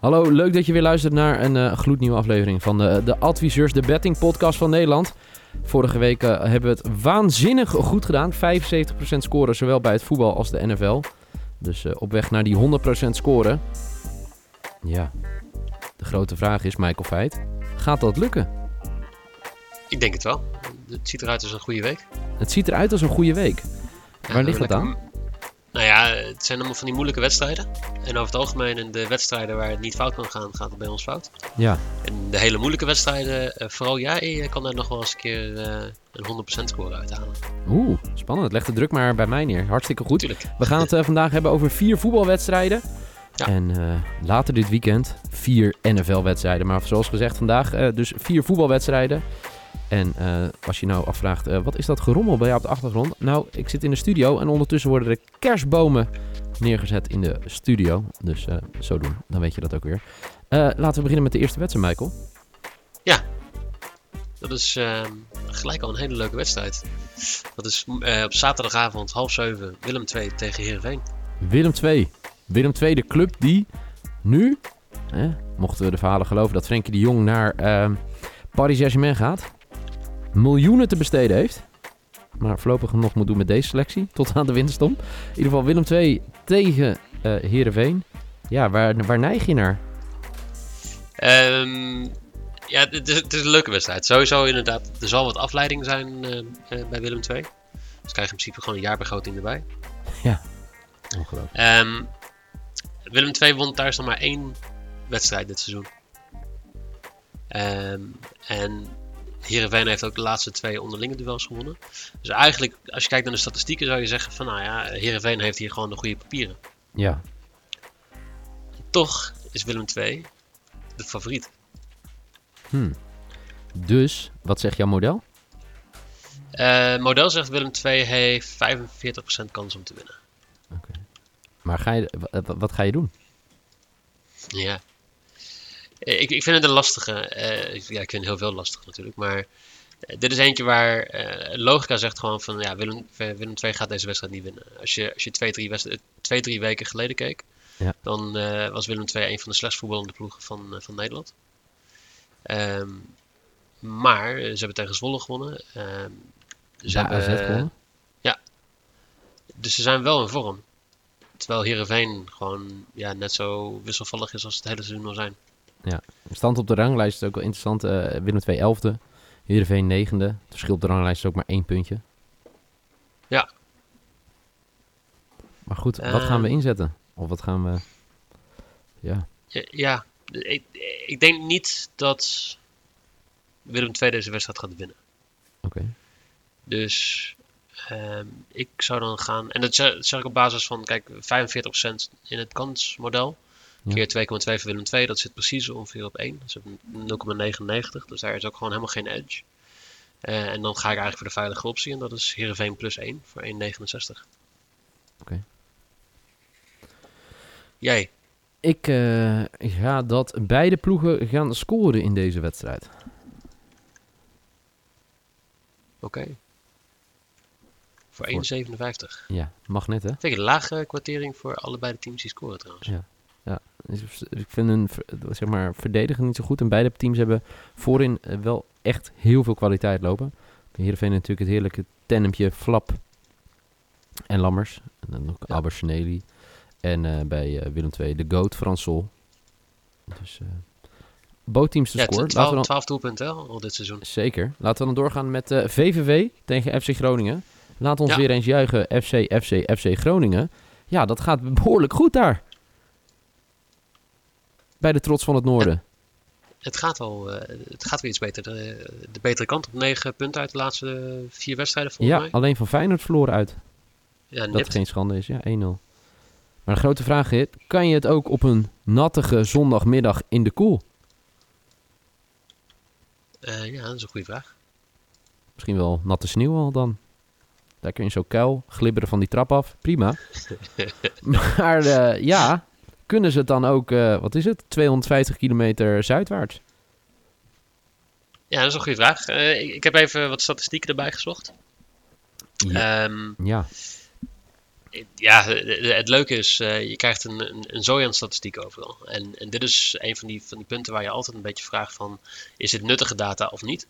Hallo, leuk dat je weer luistert naar een eh, gloednieuwe aflevering van de, de Adviseurs, de betting podcast van Nederland. Vorige week eh, hebben we het waanzinnig goed gedaan. 75% scoren, zowel bij het voetbal als de NFL. Dus eh, op weg naar die 100% scoren. Ja, de grote vraag is, Michael Feit, gaat dat lukken? Ik denk het wel. Het ziet eruit als een goede week. Het ziet eruit als een goede week. Waar ligt het aan? Nou ja, het zijn allemaal van die moeilijke wedstrijden. En over het algemeen in de wedstrijden waar het niet fout kan gaan, gaat het bij ons fout. Ja, En de hele moeilijke wedstrijden, eh, vooral jij eh, kan daar nog wel eens een keer eh, een 100% score uithalen. oeh, spannend. Leg de druk maar bij mij neer. Hartstikke goed. Tuurlijk. We gaan het vandaag hebben over vier voetbalwedstrijden. Ja. En later dit weekend vier NFL-wedstrijden. Maar zoals gezegd, vandaag dus vier voetbalwedstrijden. En eh, als je nou afvraagt, eh, wat is dat gerommel bij jou op de achtergrond? Nou, ik zit in de studio en ondertussen worden er kerstbomen neergezet in de studio. Dus eh, zo doen, dan weet je dat ook weer. Laten we beginnen met de eerste wedstrijd, Michael. Dat is ehm, gelijk al een hele leuke wedstrijd. Dat is op zaterdagavond half zeven Willem 2 tegen Heerenveen. Willem II. Willem II, de club die nu, mochten we de verhalen geloven, dat Frenkie de Jong naar ehm, Paris Saint-Germain gaat. Miljoenen te besteden heeft. Maar voorlopig nog moet doen met deze selectie. Tot aan de winterstom. In ieder geval Willem II tegen eh Heerenveen. Ja, waar, waar neig je naar? Ehm, ja, het is, het is een leuke wedstrijd. Sowieso inderdaad, er zal wat afleiding zijn eh, eh, bij Willem 2. Dus krijg je in principe gewoon een jaarbegroting erbij. Ongelooflijk. Ehm, Willem 2 won thuis nog maar één wedstrijd dit seizoen. Ehm, en Heerenveen heeft ook de laatste twee onderlinge duels gewonnen. Dus eigenlijk, als je kijkt naar de statistieken, zou je zeggen van nou ja, Heerenveen heeft hier gewoon de goede papieren. Ja, Toch is Willem 2 de favoriet. hm. Dus, wat zegt jouw model? Eh, model zegt Willem 2 heeft 45% kans om te winnen. Maar ga je, wa- wa- wat ga je doen? Ja. Eh, Ik, ik vind het een lastige. eh, ja, ik vind heel veel lastig natuurlijk. Maar eh, dit is eentje waar logica zegt gewoon van ja, Willem, Willem 2 gaat deze wedstrijd niet winnen. Als je, als je twee, drie, twee, drie weken geleden keek, Ja. dan was Willem 2 een van de slechtst voetballende ploegen van, van Nederland. Ehm, maar ze hebben tegen Zwolle gewonnen. Ehm, ze AZ hebben, gewonnen? dus ze zijn wel in vorm. Terwijl Heerenveen gewoon ja, net zo wisselvallig is als het hele seizoen al zijn. Stand op de ranglijst is ook wel interessant. Eh Willem II 11e, Heerenveen 9e. Het verschil op de ranglijst is ook maar één puntje. Ja. Maar goed, wat gaan we inzetten? Of wat gaan we... Ja, Ja, ja ik, ik denk niet dat Willem II deze wedstrijd gaat winnen. oké. Dus ehm, ik zou dan gaan, en dat zeg, dat zeg ik op basis van, kijk, 45% in het kansmodel. Keer 2,2 voor Willem II, dat zit precies ongeveer op 1. Dat is op 0,99, dus daar is ook gewoon helemaal geen edge. Eh, en dan ga ik eigenlijk voor de veilige optie, en dat is Heerenveen plus 1 voor 1,69. Oké. Jij? Ik eh, ga dat beide ploegen gaan scoren in deze wedstrijd. Oké. Voor Voor- 1,57. Ja, mag net hè? Vind ik een lage kwartering voor allebei de teams die scoren trouwens. Ja. Dus Ik vind hun zeg maar, verdedigen niet zo goed. En beide teams hebben voorin eh, wel echt heel veel kwaliteit lopen. Heerenveen natuurlijk het heerlijke tandempje Flap en Lammers. En dan nog Ja. En eh, bij eh, Willem II de GOAT Fransol. Dus uh, bootteams te Ja, scoren. 12, Laten we dan, 12 doelpunten al dit seizoen. zeker. Laten we dan doorgaan met VVV tegen FC Groningen. Laat ons Ja. weer eens juichen. FC, FC, FC Groningen. Ja, dat gaat behoorlijk goed daar. Bij de trots van het noorden. Het gaat wel, eh, het gaat weer iets beter. De, de betere kant op 9 punten uit de laatste vier wedstrijden volgens Ja, mij. alleen van Feyenoord verloren uit. Ja, Dat geen schande is. Ja, 1-0. Maar de grote vraag is, kan je het ook op een nattige zondagmiddag in de koel? Eh, ja, dat is een goede vraag. Misschien wel natte sneeuw al dan. Lekker in zo'n kuil, glibberen van die trap af. Prima. maar eh, ja, kunnen ze het dan ook, eh, wat is het, 250 kilometer zuidwaarts? Ja, dat is een goede vraag. Eh, ik, ik heb even wat statistieken erbij gezocht. Ja. Ehm, ja. Ja, het leuke is, uh, je krijgt een, een, een zooi aan statistieken overal. En, en dit is een van die, van die punten waar je altijd een beetje vraagt van, is dit nuttige data of niet?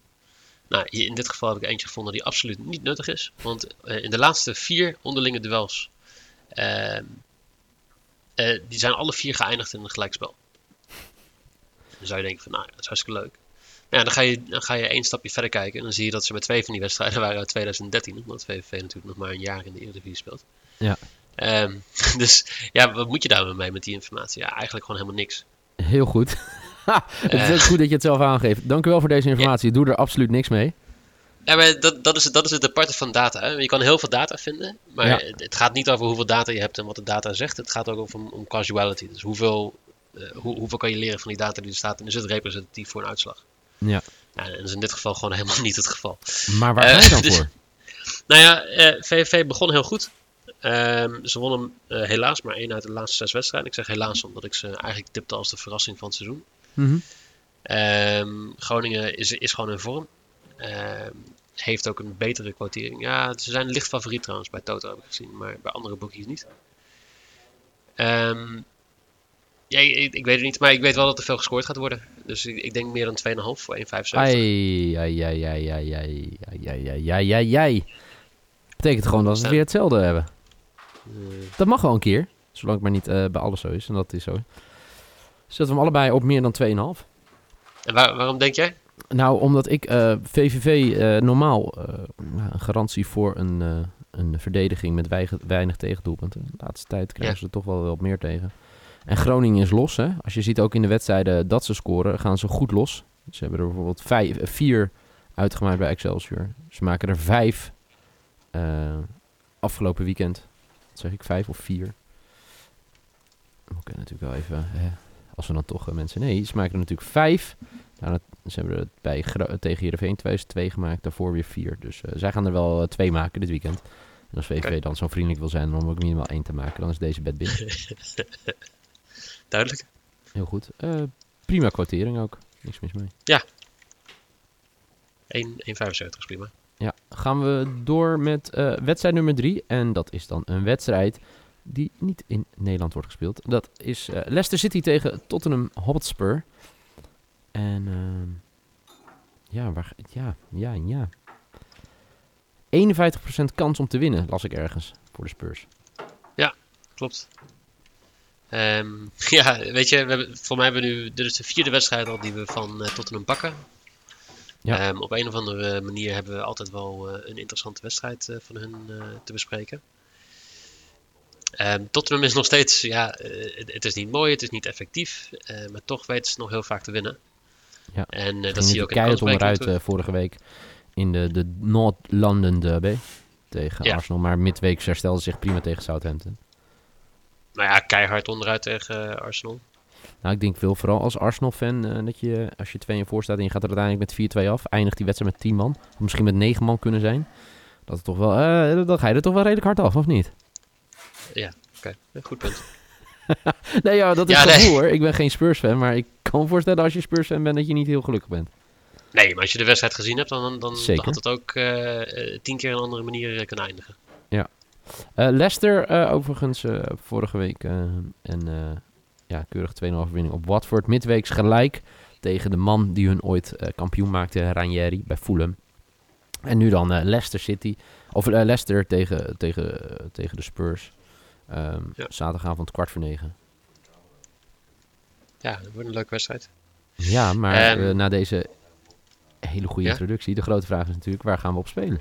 Nou, in dit geval heb ik eentje gevonden die absoluut niet nuttig is. Want in de laatste vier onderlinge duels, uh, die zijn alle vier geëindigd in een gelijkspel. Dan zou je denken van, nou, dat is hartstikke leuk. Ja, dan ga, je, dan ga je één stapje verder kijken en dan zie je dat ze met twee van die wedstrijden waren uit 2013, omdat VVV natuurlijk nog maar een jaar in de Eredivisie speelt. Ja. Um, dus ja, wat moet je daar mee met die informatie? Ja, eigenlijk gewoon helemaal niks. Heel goed. het is uh, goed dat je het zelf aangeeft. Dank u wel voor deze informatie. Ik doe er absoluut niks mee. Ja, maar dat, dat, is, dat is het aparte van data. Hè? Je kan heel veel data vinden, maar ja. het gaat niet over hoeveel data je hebt en wat de data zegt. Het gaat ook over om, om casuality. Dus hoeveel, uh, hoe, hoeveel kan je leren van die data die er staat en is het representatief voor een uitslag? Ja. En dat is in dit geval gewoon helemaal niet het geval. Maar waar ga je dan dus, voor? Nou ja, uh, VVV begon heel goed. Um, ze wonnen uh, helaas maar één uit de laatste zes wedstrijden. Ik zeg helaas omdat ik ze eigenlijk tipte als de verrassing van het seizoen. Mm -hmm. um, Groningen is, is gewoon in vorm. Um, heeft ook een betere quotering. Ja, ze zijn licht favoriet trouwens bij Toto heb ik gezien, maar bij andere boekjes niet. ja, ik, ik, weet het niet, maar ik weet wel dat er veel gescoord gaat worden. Dus ik, ik denk meer dan 2,5 voor 1,75. Ai, ai, ai, ai, ai, ai, ai, ai, ai. Betekent gewoon dat we weer hetzelfde hebben. Dat mag wel een keer. Zolang het maar niet uh, bij alles zo is. En dat is zo. Zetten we hem allebei op meer dan 2,5. En waar, waarom denk jij? Nou, omdat ik uh, VVV uh, normaal een garantie voor een, een verdediging met weinig, weinig tegendoelpunten. De laatste tijd krijgen ja. ze er toch wel wat meer tegen. En Groningen is los. Hè? Als je ziet ook in de wedstrijden dat ze scoren, gaan ze goed los. Ze hebben er bijvoorbeeld vijf, vier uitgemaakt bij Excelsior. Ze maken er vijf afgelopen weekend zeg ik, vijf of vier. We kunnen natuurlijk wel even, hè, als we dan toch uh, mensen... Nee, ze maken er natuurlijk vijf. Nou, dat, ze hebben het bij tegen Heerenveen 2002 gemaakt, daarvoor weer vier. Dus uh, zij gaan er wel uh, twee maken dit weekend. En als VVV dan zo vriendelijk wil zijn om ook minimaal één te maken, dan is deze bed binnen. Duidelijk. Heel goed. prima quotering ook. Niks mis mee. Ja. 1,75 is prima. Ja, gaan we door met wedstrijd nummer drie. En dat is dan een wedstrijd die niet in Nederland wordt gespeeld. Dat is Leicester City tegen Tottenham Hotspur. En uh, ja, waar, ja, ja, ja. 51% kans om te winnen, las ik ergens, voor de Spurs. Ja, klopt. Um, ja, weet je, we hebben, voor mij hebben we nu, dit is de vierde wedstrijd al die we van uh, Tottenham pakken. Ja. Um, op een of andere manier hebben we altijd wel uh, een interessante wedstrijd uh, van hun te bespreken. Um, Tottenham is nog steeds, ja, het, het, is niet mooi, het is niet effectief, maar toch weten ze nog heel vaak te winnen. Ja. En dat zie je ook in de onderuit vorige week in de, de North London Derby tegen ja. Arsenal, maar midweek herstelde zich prima tegen Southampton. Nou ja, keihard onderuit tegen Arsenal. Nou, ik denk veel vooral als Arsenal-fan uh, dat je, als je 2 voor staat en je gaat er uiteindelijk met 4-2 af, eindigt die wedstrijd met 10 man, of misschien met 9 man kunnen zijn, dat het toch wel, uh, dan ga je er toch wel redelijk hard af, of niet? Ja, oké, okay. goed punt. nee, ja, dat is ja, nee. gevoel, hoor. Ik ben geen Spurs-fan, maar ik kan me voorstellen als je Spurs-fan bent dat je niet heel gelukkig bent. Nee, maar als je de wedstrijd gezien hebt, dan, dan, had het ook uh, tien keer een andere manier kunnen eindigen. Ja. Leicester, overigens, vorige week en ja, keurig 2-0 overwinning op Watford. Midweeks gelijk tegen de man die hun ooit kampioen maakte, Ranieri, bij Fulham. En nu dan Leicester City, of Leicester tegen, tegen, tegen de Spurs. Um, ja. Zaterdagavond kwart voor negen. Ja, dat wordt een leuke wedstrijd. Ja, maar um, na deze hele goede ja? introductie, de grote vraag is natuurlijk, waar gaan we op spelen?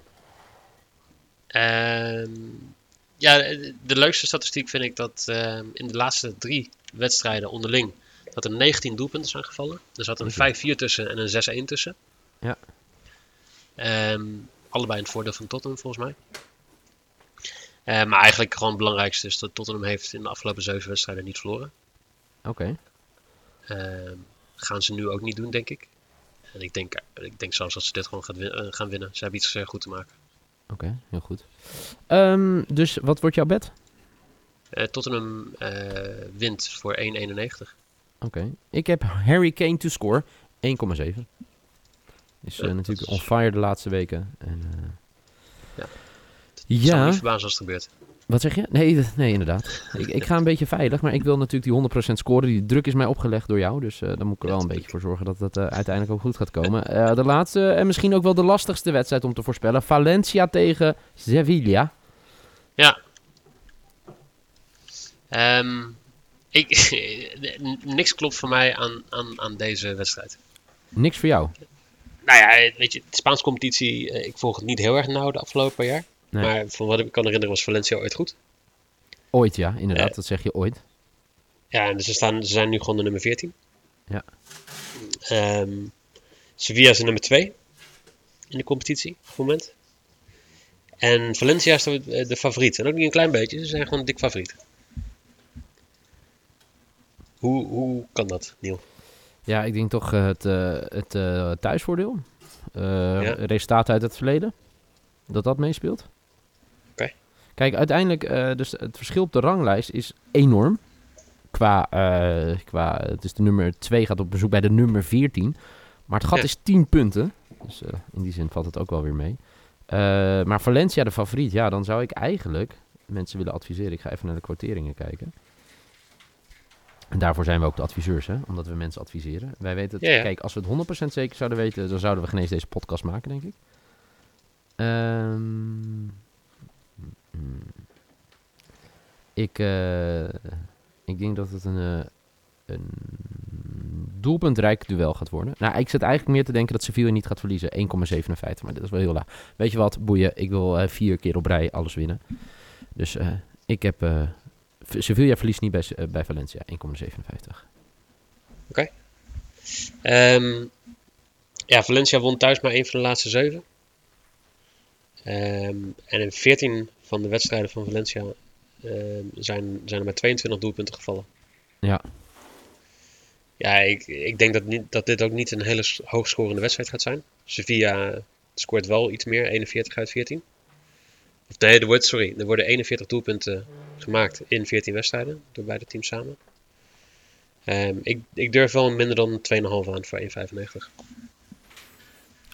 Um, ja, de leukste statistiek vind ik dat uh, in de laatste drie wedstrijden onderling dat er 19 doelpunten zijn gevallen. Er zat een 5-4 tussen en een 6-1 tussen. Ja. Um, allebei een voordeel van Tottenham volgens mij. Uh, maar eigenlijk gewoon het belangrijkste is dat Tottenham heeft in de afgelopen zeven wedstrijden niet verloren. Oké. Okay. Uh, gaan ze nu ook niet doen, denk ik. En ik denk, ik denk zelfs dat ze dit gewoon gaat win uh, gaan winnen. Ze hebben iets goed te maken. Oké, okay, heel goed. Um, dus wat wordt jouw bed? Uh, Tottenham uh, wint voor 1,91. Oké. Okay. Ik heb Harry Kane to score 1,7. Is uh, natuurlijk is... on fire de laatste weken. En, ja. Ja. zou niet verbazen als het gebeurt. Wat zeg je? Nee, nee inderdaad. ik, ik ga een beetje veilig, maar ik wil natuurlijk die 100% scoren. Die druk is mij opgelegd door jou, dus eh daar moet ik er wel een beetje voor zorgen dat dat eh, uiteindelijk ook goed gaat komen. Eh, de laatste en misschien ook wel de lastigste wedstrijd om te voorspellen. Valencia tegen Sevilla. Ehm, ik, niks klopt voor mij aan, aan, aan deze wedstrijd. Niks voor jou. Nou ja, weet je, de Spaanse competitie, ik volg het niet heel erg nauw de afgelopen paar jaar. Nee. Maar van wat ik me kan herinneren was Valencia ooit goed. Ooit, ja, inderdaad. Eh. dat zeg je ooit. Ja, en ze, staan, ze zijn nu gewoon de nummer 14. Ja. Ehm, Sevilla is de nummer 2 in de competitie op het moment. En Valencia is de, de favoriet. En ook niet een klein beetje, ze zijn gewoon dik favoriet. Hoe, hoe kan dat, Niel? Ja, ik denk toch eh, het, eh, het eh, thuisvoordeel. Eh Ja. Resultaten uit het verleden. Dat dat meespeelt. Kijk, uiteindelijk, eh, dus het verschil op de ranglijst is enorm. Qua, eh, qua het is de nummer 2 gaat op bezoek bij de nummer 14. Maar het gat is 10 punten. Dus eh, in die zin valt het ook wel weer mee. Maar Valencia de favoriet. Ja, dan zou ik eigenlijk mensen willen adviseren. Ik ga even naar de quoteringen kijken. En daarvoor zijn we ook de adviseurs, hè? omdat we mensen adviseren. Wij weten het. Ja, ja. Kijk, als we het 100% zeker zouden weten, dan zouden we geen eens deze podcast maken, denk ik. Ehm, ik, eh, ik denk dat het een, eh, een doelpuntrijk duel gaat worden. Nou, ik zit eigenlijk meer te denken dat Sevilla niet gaat verliezen. 1,57, maar dit is wel heel laag. Weet je wat, boeien. Ik wil eh, vier keer op rij alles winnen. Dus ik heb... Sevilla verliest niet bij, bij Valencia. 1,57. Ehm, ja, Valencia won thuis maar één van de laatste zeven. Ehm, en in 14 van de wedstrijden van Valencia ehm, zijn, zijn er maar 22 doelpunten gevallen. Ja. Ja, ik, ik denk dat, niet, dat dit ook niet een hele hoogscorende wedstrijd gaat zijn. Sevilla scoort wel iets meer, 41 uit 14. Of nee, er, wordt, sorry, er worden 41 doelpunten gemaakt in 14 wedstrijden door beide teams samen. Ehm, ik, ik durf wel minder dan 2,5 aan voor 1,95.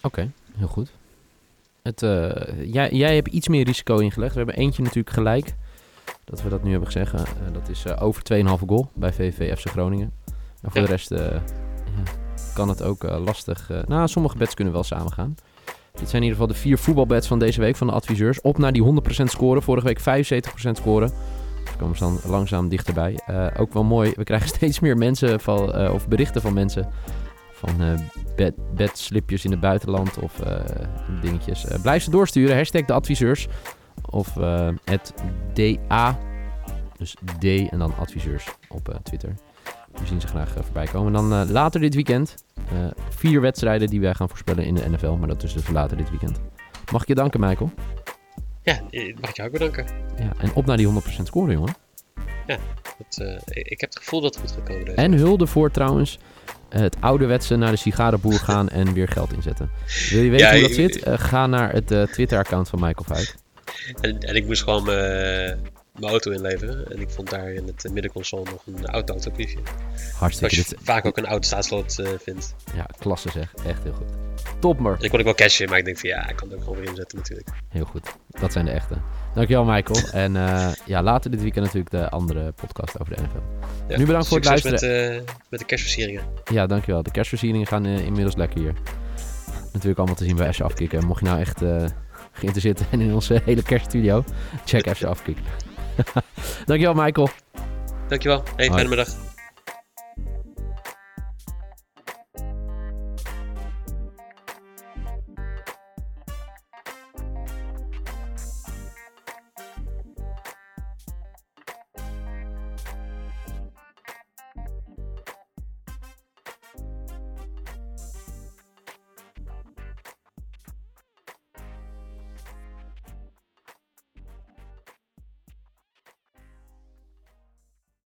Oké, heel goed. Het, eh, jij, jij hebt iets meer risico ingelegd. We hebben eentje natuurlijk gelijk. Dat we dat nu hebben gezegd. eh, dat is eh, over 2,5 goal bij VV FC Groningen. Maar voor Ja. de rest ja, kan het ook lastig. nou, sommige bets kunnen wel samen gaan. Dit zijn in ieder geval de vier voetbalbets van deze week van de adviseurs. Op naar die 100% scoren. Vorige week 75% scoren. Dus komen ze dan langzaam dichterbij. Ook wel mooi. We krijgen steeds meer mensen van, of berichten van mensen van eh bed, bedslipjes in het buitenland of eh, dingetjes. Eh, blijf ze doorsturen. Hashtag de adviseurs. Of het DA. Dus D en dan adviseurs op Twitter. We zien ze graag voorbij komen. En dan later dit weekend vier wedstrijden die wij gaan voorspellen in de NFL. Maar dat is dus later dit weekend. Mag ik je danken, Michael? Ja, mag ik jou ook bedanken. Ja, en op naar die 100% scoren, jongen. Dat, eh, ik ik heb het gevoel dat het goed gaat komen. Deze. En hulde voor trouwens het ouderwetse naar de sigarenboer gaan en weer geld inzetten. Wil je weten Ja, hoe dat zit? Eh, ga naar het eh, Twitter-account van Michael Vuit. En, en ik moest gewoon mijn mijn auto inleveren. En ik vond daar in het middenconsole nog een oud autobriefje. Hartstikke Wat je dit. vaak ook een oud staatslot eh, vindt. Ja, klasse zeg. Echt heel goed. Topmer. En die kon ik wel cashen, maar ik denk van ja, ik kan het ook gewoon weer inzetten natuurlijk. Heel goed. Dat zijn de echte. Dankjewel Michael. En eh, ja, later dit weekend natuurlijk de andere podcast over de NFL. Ja, Nu bedankt voor het luisteren. Met, eh, met de kerstversieringen. Ja, dankjewel. De kerstversieringen gaan eh, inmiddels lekker hier. Natuurlijk allemaal te zien bij FC Afkikken. Mocht je nou echt geïnteresseerd zijn in onze hele kerststudio, check FC Afkikken. dankjewel Michael. Dankjewel. Hey, fijne middag.